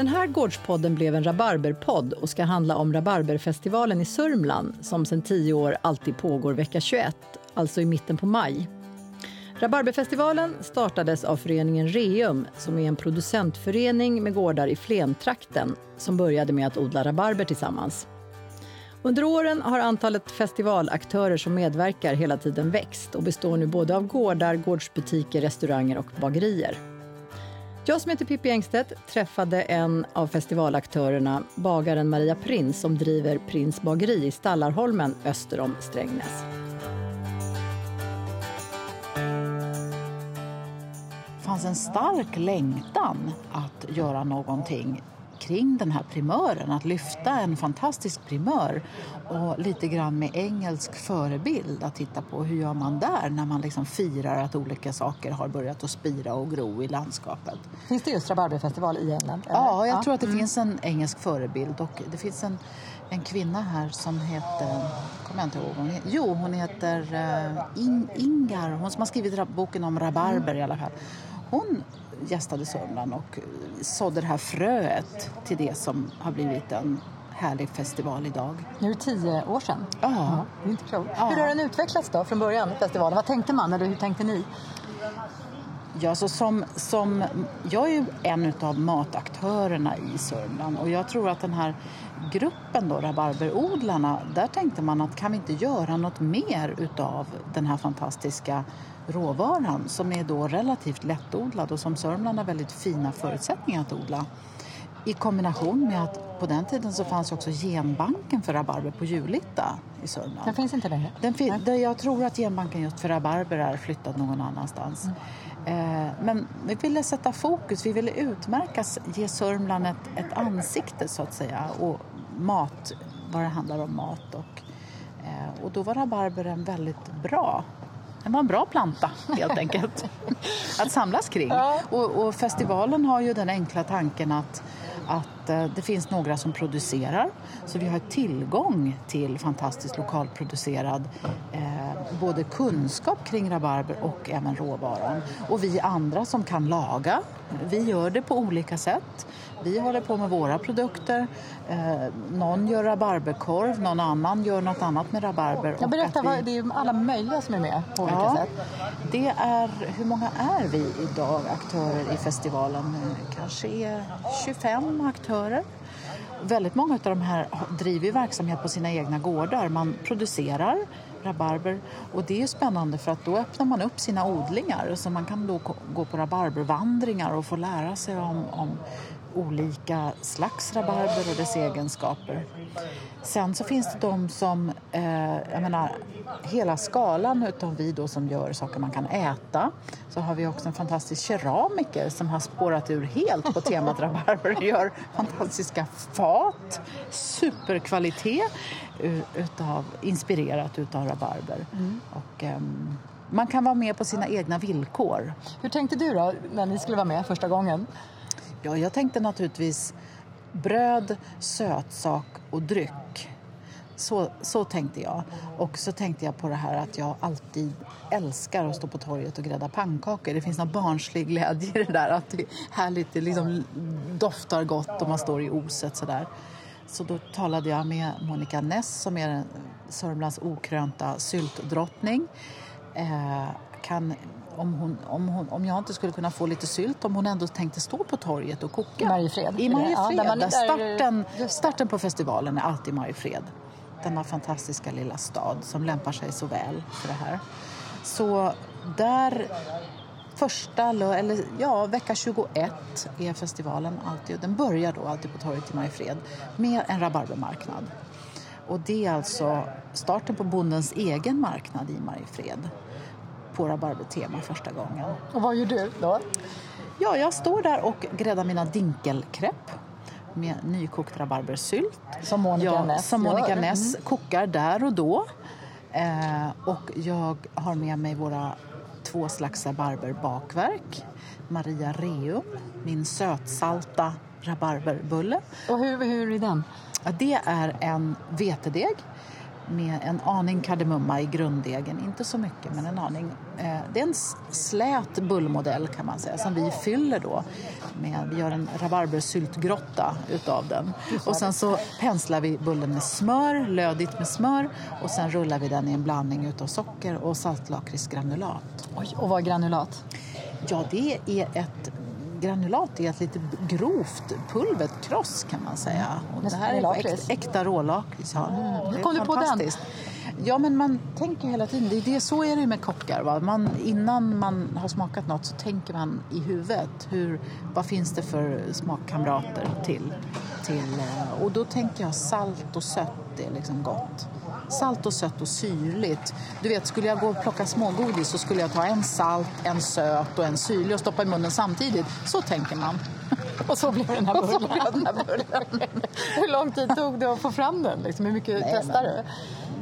Den här Gårdspodden blev en rabarberpodd och ska handla om Rabarberfestivalen i Sörmland som sedan tio år alltid pågår vecka 21, alltså i mitten på maj. Rabarberfestivalen startades av föreningen Reum som är en producentförening med gårdar i Flentrakten som började med att odla rabarber tillsammans. Under åren har antalet festivalaktörer som medverkar hela tiden växt och består nu både av gårdar, gårdsbutiker, restauranger och bagerier. Jag som heter Pippi Engstedt träffade en av festivalaktörerna, bagaren Maria Prins som driver Prins bageri i Stallarholmen öster om Strängnäs. Det fanns en stark längtan att göra någonting kring den här primören, att lyfta en fantastisk primör och lite grann med engelsk förebild att titta på hur gör man där när man liksom firar att olika saker har börjat att spira och gro i landskapet. Finns det just rabarberfestival i England? Eller? Ja, jag tror att det mm. finns en engelsk förebild och det finns en, en kvinna här som heter, kommer jag inte ihåg, hon jo hon heter uh, In, Ingar, hon som har skrivit boken om rabarber i alla fall. Hon gästade Sörmland och sådde det här fröet till det som har blivit en härlig festival idag. Nu är det tio år sedan. Ja. ja det är inte klokt. Ja. Hur har den utvecklats då från början, festivalen? Vad tänkte man eller hur tänkte ni? Ja, så som, som, jag är ju en av mataktörerna i Sörmland och jag tror att den här gruppen då, rabarberodlarna, där tänkte man att kan vi inte göra något mer utav den här fantastiska råvaran som är då relativt lättodlad och som Sörmland har väldigt fina förutsättningar att odla. I kombination med att på den tiden så fanns också genbanken för rabarber på Julita i Sörmland. Den finns inte längre? Den fin- jag tror att genbanken just för rabarber är flyttad någon annanstans. Mm. Eh, men vi ville sätta fokus, vi ville utmärkas, ge Sörmland ett, ett ansikte så att säga och mat, vad det handlar om mat och, eh, och då var rabarber en väldigt bra det var en bra planta helt enkelt att samlas kring. Ja. Och, och, festivalen har ju den enkla tanken att, att eh, det finns några som producerar så vi har tillgång till fantastiskt lokalproducerad eh, både kunskap kring rabarber och även råvaran. Och vi andra som kan laga, vi gör det på olika sätt. Vi håller på med våra produkter. Eh, någon gör rabarberkorv, någon annan gör något annat med rabarber. Jag berättar, vi... det är alla möjliga som är med på olika ja, sätt. Det är, hur många är vi idag aktörer i festivalen? Kanske är 25 aktörer. Väldigt många av de här driver verksamhet på sina egna gårdar. Man producerar rabarber. Och det är spännande för att då öppnar man upp sina odlingar. Så man kan då gå på rabarbervandringar och få lära sig om, om olika slags rabarber och dess egenskaper. Sen så finns det de som, eh, jag menar, hela skalan utav vi då som gör saker man kan äta. Så har vi också en fantastisk keramiker som har spårat ur helt på temat rabarber och gör fantastiska fat, superkvalitet utav, inspirerat utav rabarber. Mm. Och, eh, man kan vara med på sina egna villkor. Hur tänkte du då när ni skulle vara med första gången? Ja, jag tänkte naturligtvis bröd, sötsak och dryck. Så, så tänkte jag. Och så tänkte jag på det här att jag alltid älskar att stå på torget och grädda pannkakor. Det finns någon barnslig glädje i det där. Att det är härligt, det liksom doftar gott och man står i oset sådär. Så då talade jag med Monica Ness som är Sörmlands okrönta syltdrottning. Eh, kan om, hon, om, hon, om jag inte skulle kunna få lite sylt om hon ändå tänkte stå på torget och koka. I Mariefred? I Mariefred. Ja, där starten, starten på festivalen är alltid Mariefred. Denna fantastiska lilla stad som lämpar sig så väl för det här. Så där första, eller ja, vecka 21 är festivalen alltid. Den börjar då alltid på torget i Mariefred med en rabarbermarknad. Och det är alltså starten på bondens egen marknad i Mariefred på rabarbertema första gången. Och vad gör du då? Ja, jag står där och gräddar mina dinkelkräpp med nykokt rabarbersylt. Som Monica ja, Ness Som Monica Ness mm. kokar där och då. Eh, och jag har med mig våra två slags rabarberbakverk. Maria Reum, min sötsalta rabarberbulle. Och hur, hur är den? Ja, det är en vetedeg med en aning kardemumma i grunddegen. Inte så mycket, men en aning. Eh, det är en slät bullmodell kan man säga som vi fyller då. Med, vi gör en rabarbersyltgrotta utav den. Och sen så penslar vi bullen med smör, lödigt med smör och sen rullar vi den i en blandning utav socker och saltlakritsgranulat. Oj, och vad granulat? Ja, det är ett granulat är ett lite grovt pulverkross kan man säga. Och det här är äkta, äkta rålakrits. Ja. Mm. Hur kom du på den? Ja, men man tänker hela tiden. Det, det, så är det med kockar. Va? Man, innan man har smakat något så tänker man i huvudet. Hur, vad finns det för smakkamrater till? till eh, och då tänker jag salt och sött är liksom gott. Salt och sött och syrligt. Du vet, skulle jag gå och plocka smågodis så skulle jag ta en salt, en söt och en syrlig och stoppa i munnen samtidigt. Så tänker man. Och så blev den här bullen. Den här bullen. Hur lång tid tog det att få fram den? Liksom, hur mycket Nej, testade du?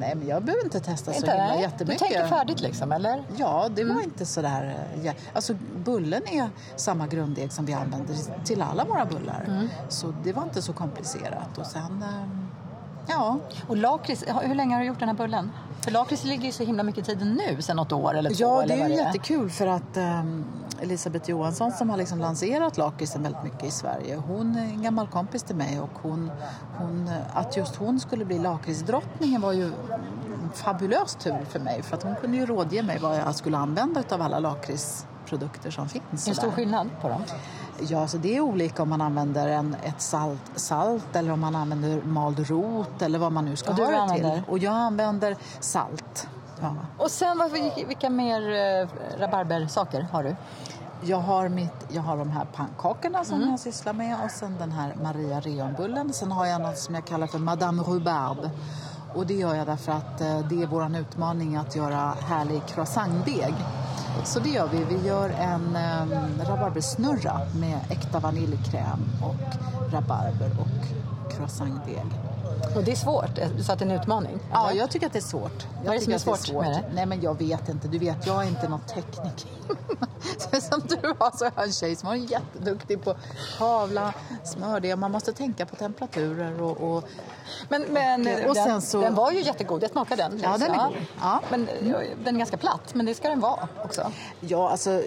Nej, men jag behöver inte testa inte, så himla nej. jättemycket. Du tänker färdigt liksom, eller? Ja, det var mm. inte så där... Ja. Alltså, bullen är samma grunddeg som vi använder till alla våra bullar. Mm. Så det var inte så komplicerat. Och sen... Ja. Och lakrits, hur länge har du gjort den här bullen? För lakrits ligger ju så himla mycket i tiden nu, sen något år eller två. Ja, det är ju jättekul för att um, Elisabeth Johansson som har liksom lanserat lakritsen väldigt mycket i Sverige, hon är en gammal kompis till mig och hon, hon, att just hon skulle bli lakritsdrottningen var ju en fabulös tur för mig för att hon kunde ju rådge mig vad jag skulle använda av alla lakritsprodukter som finns. Är det stor skillnad på dem? Ja, så det är olika om man använder en, ett salt, salt eller om man använder mald rot eller vad man nu ska och ha det använder? till. Och jag använder salt. Ja. Och sen, vilka mer eh, rabarbersaker har du? Jag har, mitt, jag har de här pannkakorna som mm. jag sysslar med och sen den här Maria Reonbullen. Sen har jag något som jag kallar för Madame Rhubarbe. Och det gör jag därför att eh, det är vår utmaning att göra härlig croissantdeg. Så det gör vi. Vi gör en eh, rabarbersnurra med äkta vaniljkräm och rabarber och croissantdeg. Och det är svårt, så att det är en utmaning? Ja, jag tycker att det är svårt. Jag Vad är det som är svårt, svårt, med det? Nej, men jag vet inte. Du vet, jag är inte någon tekniker. som du har så är jag en tjej som är jätteduktig på kavla, smördeg. Man måste tänka på temperaturer och... och men, men och, och den, så... den var ju jättegod. Jag smakade den. Ja, den är god. Ja. Men, den är ganska platt, men det ska den vara också. Ja, alltså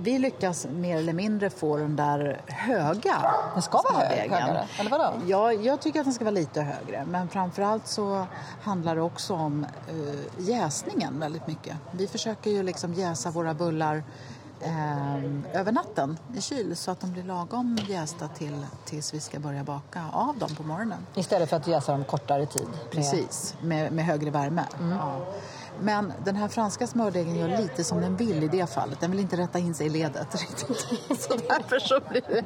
vi lyckas mer eller mindre få den där höga Den ska vara högre, eller vadå? Ja, jag tycker att den ska vara lite högre. Men framförallt så handlar det också om uh, jäsningen väldigt mycket. Vi försöker ju liksom jäsa våra bullar eh, över natten i kyl så att de blir lagom jästa till, tills vi ska börja baka av dem på morgonen. Istället för att jäsa dem kortare tid? Precis, med, med högre värme. Mm. Ja. Men den här franska smördegen gör lite som den vill i det fallet. Den vill inte rätta in sig i ledet riktigt. Så därför så blir det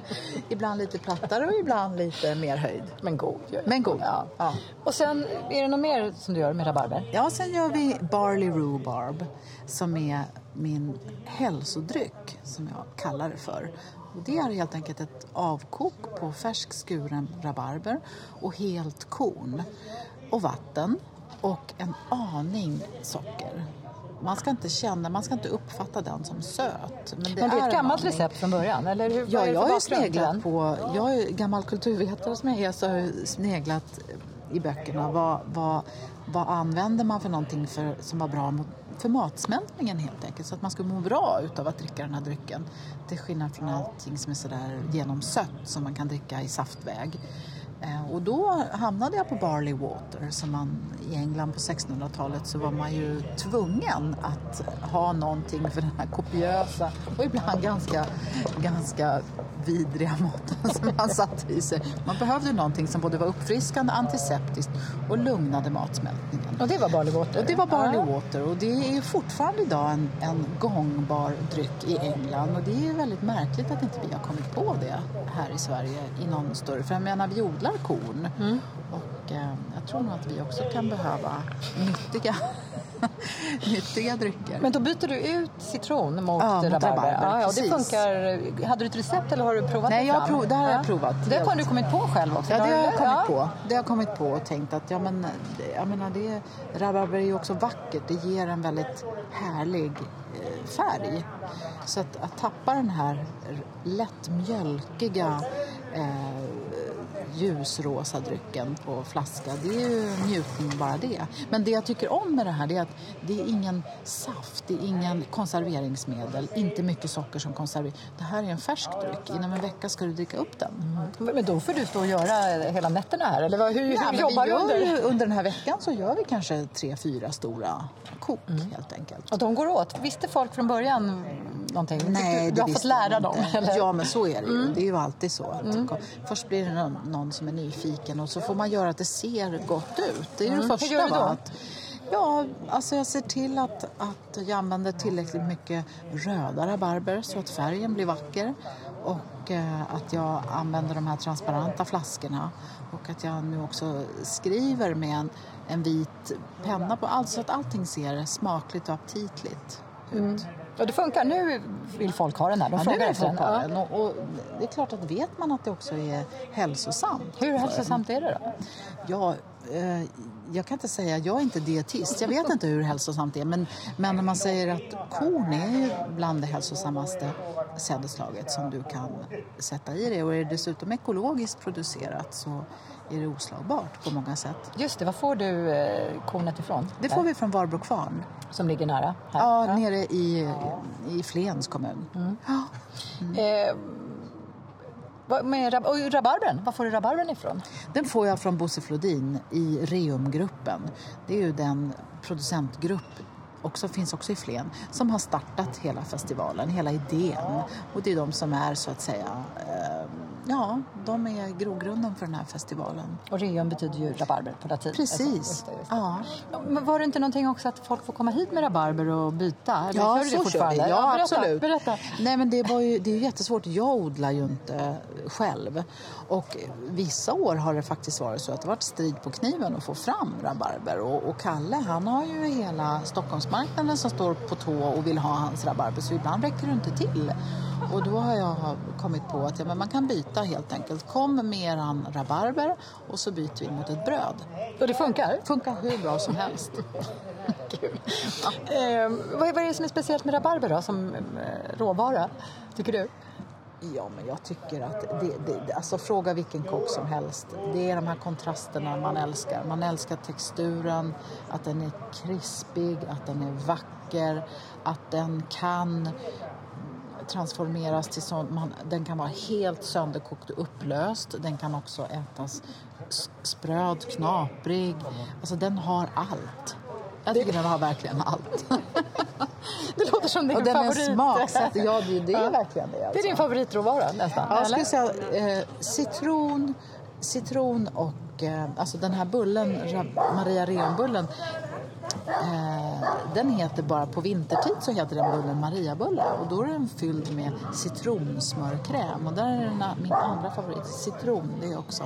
ibland lite plattare och ibland lite mer höjd. Men god Men god. Ja. ja. Och sen, är det något mer som du gör med rabarber? Ja, sen gör vi barley rhubarb som är min hälsodryck som jag kallar det för. Och det är helt enkelt ett avkok på färsk skuren rabarber och helt korn och vatten och en aning socker. Man ska inte känna, man ska inte uppfatta den som söt. Men det, men det är ett gammalt recept från början? Eller hur, ja, jag har sneglat på, jag är gammal kulturvetare som jag är, så har jag sneglat i böckerna. Vad, vad, vad använder man för någonting för, som var bra för matsmältningen helt enkelt. Så att man ska må bra utav att dricka den här drycken. Till skillnad från allting som är sådär genomsött som man kan dricka i saftväg. Eh, och då hamnade jag på barley water. Som man, I England på 1600-talet så var man ju tvungen att ha någonting för den här kopiösa och ibland ganska, ganska vidriga maten som man satte i sig. Man behövde någonting som både var uppfriskande, antiseptiskt och lugnade matsmältningen. Och det var barley water? Och det var barley ja. water och det är fortfarande idag en, en gångbar dryck i England och det är väldigt märkligt att inte vi har kommit på det här i Sverige i någon större... För jag menar, vi odlar korn mm. och eh, jag tror nog att vi också kan behöva nyttiga nyttiga drycker. Men då byter du ut citron mot ja, rabarber? rabarber ja, och det funkar. Hade du ett recept eller har du provat Nej, det fram? Prov, det har jag provat. Det har du kommit på själv också? Ja, det har jag kommit ja. på. Det har jag kommit på och tänkt att ja, men, jag menar, det, rabarber är ju också vackert. Det ger en väldigt härlig eh, färg. Så att, att tappa den här lätt mjölkiga eh, ljusrosa drycken på flaska. Det är ju njutning bara det. Men det jag tycker om med det här är att det är ingen saft, det är ingen konserveringsmedel, inte mycket socker som konserverar. Det här är en färsk dryck. Inom en vecka ska du dricka upp den. Mm. Men då får du stå och göra hela nätterna här, eller hur, hur Ja, jobbar du under? under den här veckan så gör vi kanske tre, fyra stora kok helt enkelt. Och de går åt. Visste folk från början någonting? Nej, du, du har fått lära de dem? Eller? Ja, men så är det ju. Det är ju alltid så. Kom- Först blir det någon, någon som är nyfiken och så får man göra att det ser gott ut. Det är det Hur första. gör du då? Att, ja, alltså jag ser till att, att jag använder tillräckligt mycket röda rabarber så att färgen blir vacker. Och eh, att jag använder de här transparenta flaskorna. Och att jag nu också skriver med en, en vit penna på allt så att allting ser smakligt och aptitligt ut. Och det funkar. Nu vill folk ha den här. De Ja, frågar efter den. Ja. den. Och, och det är klart att vet man att det också är hälsosamt. Hur hälsosamt är det då? Ja, jag kan inte säga, jag är inte dietist, jag vet inte hur hälsosamt det är. Men, men när man säger att korn är bland det hälsosammaste sädesslaget som du kan sätta i det. Och är det dessutom ekologiskt producerat så är det oslagbart på många sätt. Just det, var får du eh, kornet ifrån? Det får vi från Varbro kvarn. Som ligger nära här. Ja, nere i, i Flens kommun. Ja. Eh, vad med rab- och rabarbern, var får du rabarbern ifrån? Den får jag från Bosse Flodin i Reumgruppen. Det är ju den producentgrupp också, finns också i Flen som har startat hela festivalen, hela idén. Och det är de som är så att säga, eh, ja, de är grogrunden för den här festivalen. Och reum betyder ju rabarber på latin. Alltså, Precis. just det, just det. Ja. Men var det inte någonting också att folk får komma hit med rabarber och byta? Eller Ja, gör du det så kör vi. fortfarande? Ja, berätta, absolut. Berätta. Nej, men det, var ju, det är ju jättesvårt. Jag odlar ju inte själv. Och vissa år har det faktiskt varit så att det varit strid på kniven att få fram rabarber. Och, och Kalle, han har ju hela Stockholmsmarknaden som står på tå och vill ha hans rabarber. Så ibland räcker det inte till. Och då har jag kommit på att ja, men man kan byta helt enkelt. Kom med eran rabarber och så byter vi mot ett bröd. Och det funkar? Funkar hur bra som helst. Kul. Eh, vad, är, vad är det som är speciellt med rabarber då, som eh, råvara, tycker du? Ja, men jag tycker att det, det, alltså fråga vilken kock som helst. Det är de här kontrasterna man älskar. Man älskar texturen, att den är krispig, att den är vacker, att den kan transformeras till sånt. Man, den kan vara helt sönderkokt och upplöst. Den kan också ätas spröd, knaprig. Alltså den har allt. Jag tycker den har verkligen allt. Det låter som din Och den är favorit. smaksatt. Ja, det, det är verkligen det. Det är Alltså. din favoritråvara nästan? Ja, jag eller? skulle säga eh, citron, citron och eh, alltså den här bullen, Maria Reum-bullen, eh, den heter bara på vintertid så heter den bullen Mariabulle och då är den fylld med citronsmörkräm och där är den, min andra favorit, citron, det är också.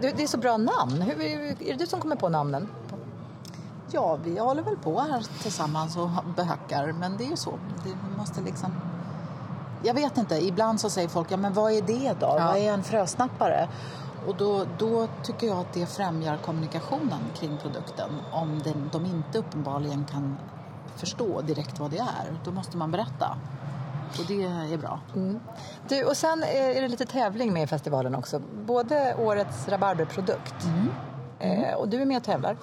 Du, det är så bra namn. Hur, är det du som kommer på namnen? Ja, vi håller väl på här tillsammans och behökar men det är ju så, det måste liksom jag vet inte, ibland så säger folk, ja men vad är det då? Ja. Vad är en frösnappare? Och då, då tycker jag att det främjar kommunikationen kring produkten. Om den, de inte uppenbarligen kan förstå direkt vad det är, då måste man berätta. Och det är bra. Du, och sen är det lite tävling med i festivalen också. Både årets rabarberprodukt eh, och du är med och tävlar.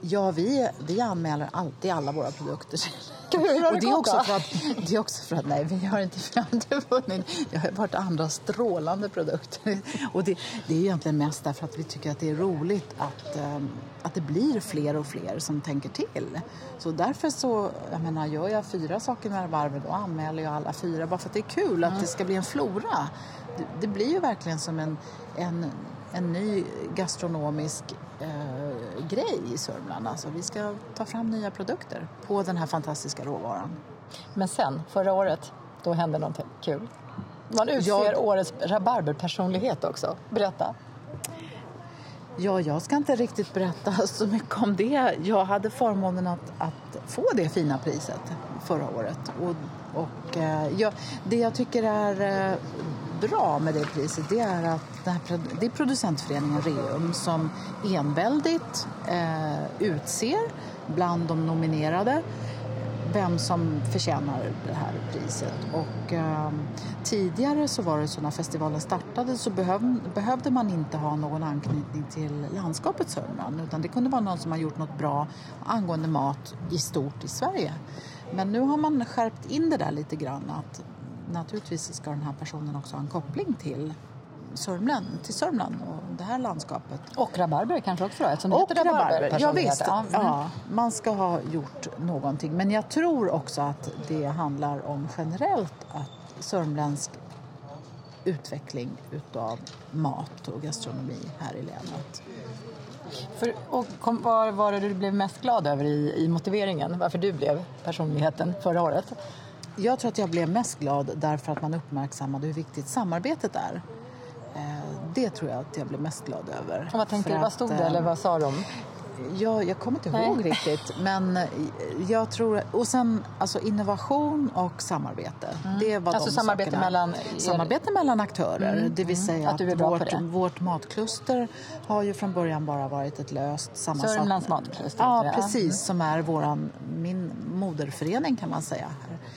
Ja, vi, vi anmäler alltid alla våra produkter. Hur har det och det är, också för att, det är också för att, nej, vi har inte, vi har inte vunnit. Det har varit andra strålande produkter. Och det, det är egentligen mest därför att vi tycker att det är roligt att, ehm, att det blir fler och fler som tänker till. Så därför så, jag menar, gör jag fyra saker med rabarber då anmäler jag alla fyra bara för att det är kul att det ska bli en flora. Det, det blir ju verkligen som en, en, en ny gastronomisk eh, grej i Sörmland. Alltså, vi ska ta fram nya produkter på den här fantastiska råvaran. Men sen, förra året, då hände någonting kul. Man utser Ja. årets rabarberpersonlighet också. Berätta. Ja, jag ska inte riktigt berätta så mycket om det. Jag hade förmånen att, att få det fina priset förra året. Och, och, eh, jag, det jag tycker är eh, bra med det priset det är att det, här, det är producentföreningen Reum som enväldigt eh, utser bland de nominerade vem som förtjänar det här priset. Och, eh, tidigare så var det så när festivalen startade så behöv, behövde man inte ha någon anknytning till landskapet Sörmland utan det kunde vara någon som har gjort något bra angående mat i stort i Sverige. Men nu har man skärpt in det där lite grann att naturligtvis ska den här personen också ha en koppling till Sörmland, till Sörmland och det här landskapet. Och rabarber kanske också då, eftersom det och heter rabarber. Ja, visst. Ja, ja, man ska ha gjort någonting. Men jag tror också att det handlar om generellt att sörmländsk utveckling utav mat och gastronomi här i länet. För, och kom, vad var det du blev mest glad över i, i motiveringen? Varför du blev personligheten förra året? Jag tror att jag blev mest glad därför att man uppmärksammade hur viktigt samarbetet är. Eh, det tror jag att jag blev mest glad över. Och vad tänkte du? Vad stod det eller vad sa de? Ja, jag kommer inte ihåg Nej. riktigt. Men jag tror... Och sen alltså innovation och samarbete. Mm. Det var alltså de samarbete sakerna. mellan... Samarbete mellan aktörer. Mm. Det vill mm. säga mm. att, att vårt, vårt matkluster har ju från början bara varit ett löst sammansatt... Sörmlands matkluster? Ja, precis. Mm. Som är våran, min moderförening kan man säga.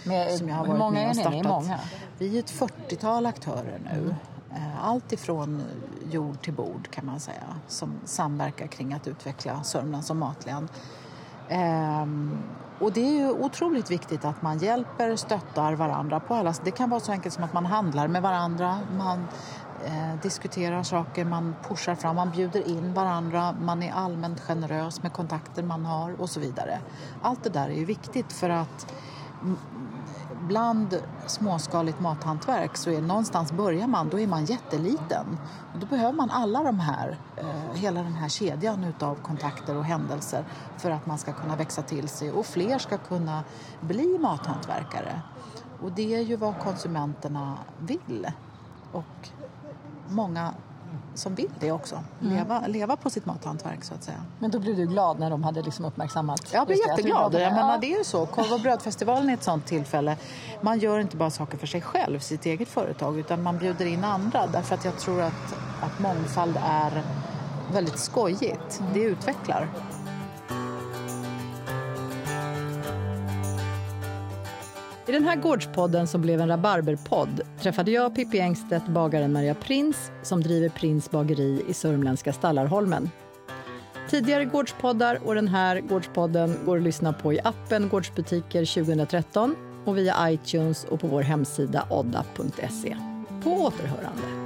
Med, som jag har varit många med och startat. Är? Många? Vi är ett 40-tal aktörer nu. Mm. Eh, allt ifrån jord till bord kan man säga som samverkar kring att utveckla Sörmland som matlän. Ehm, och det är ju otroligt viktigt att man hjälper, stöttar varandra på alla Det kan vara så enkelt som att man handlar med varandra, man eh, diskuterar saker, man pushar fram, man bjuder in varandra, man är allmänt generös med kontakter man har och så vidare. Allt det där är ju viktigt för att bland småskaligt mathantverk så är någonstans börjar man, då är man jätteliten. Och då behöver man alla de här, eh, hela den här kedjan av kontakter och händelser för att man ska kunna växa till sig och fler ska kunna bli mathantverkare. Och det är ju vad konsumenterna vill. Och många som vill det också. Mm. Leva, leva på sitt mathantverk så att säga. Men då blev du glad när de hade liksom uppmärksammat? Jag blev jätteglad. Jag menar, det är ju så. Korv och brödfestivalen är ett sånt tillfälle. Man gör inte bara saker för sig själv, sitt eget företag, utan man bjuder in andra. Därför att jag tror att, att mångfald är väldigt skojigt. Det utvecklar. I den här gårdspodden som blev en rabarberpodd träffade jag Pippi Engstedt bagaren Maria Prins som driver Prins bageri i sörmländska Stallarholmen. Tidigare gårdspoddar och den här gårdspodden går att lyssna på i appen Gårdsbutiker 2013 och via iTunes och på vår hemsida odda.se. På återhörande.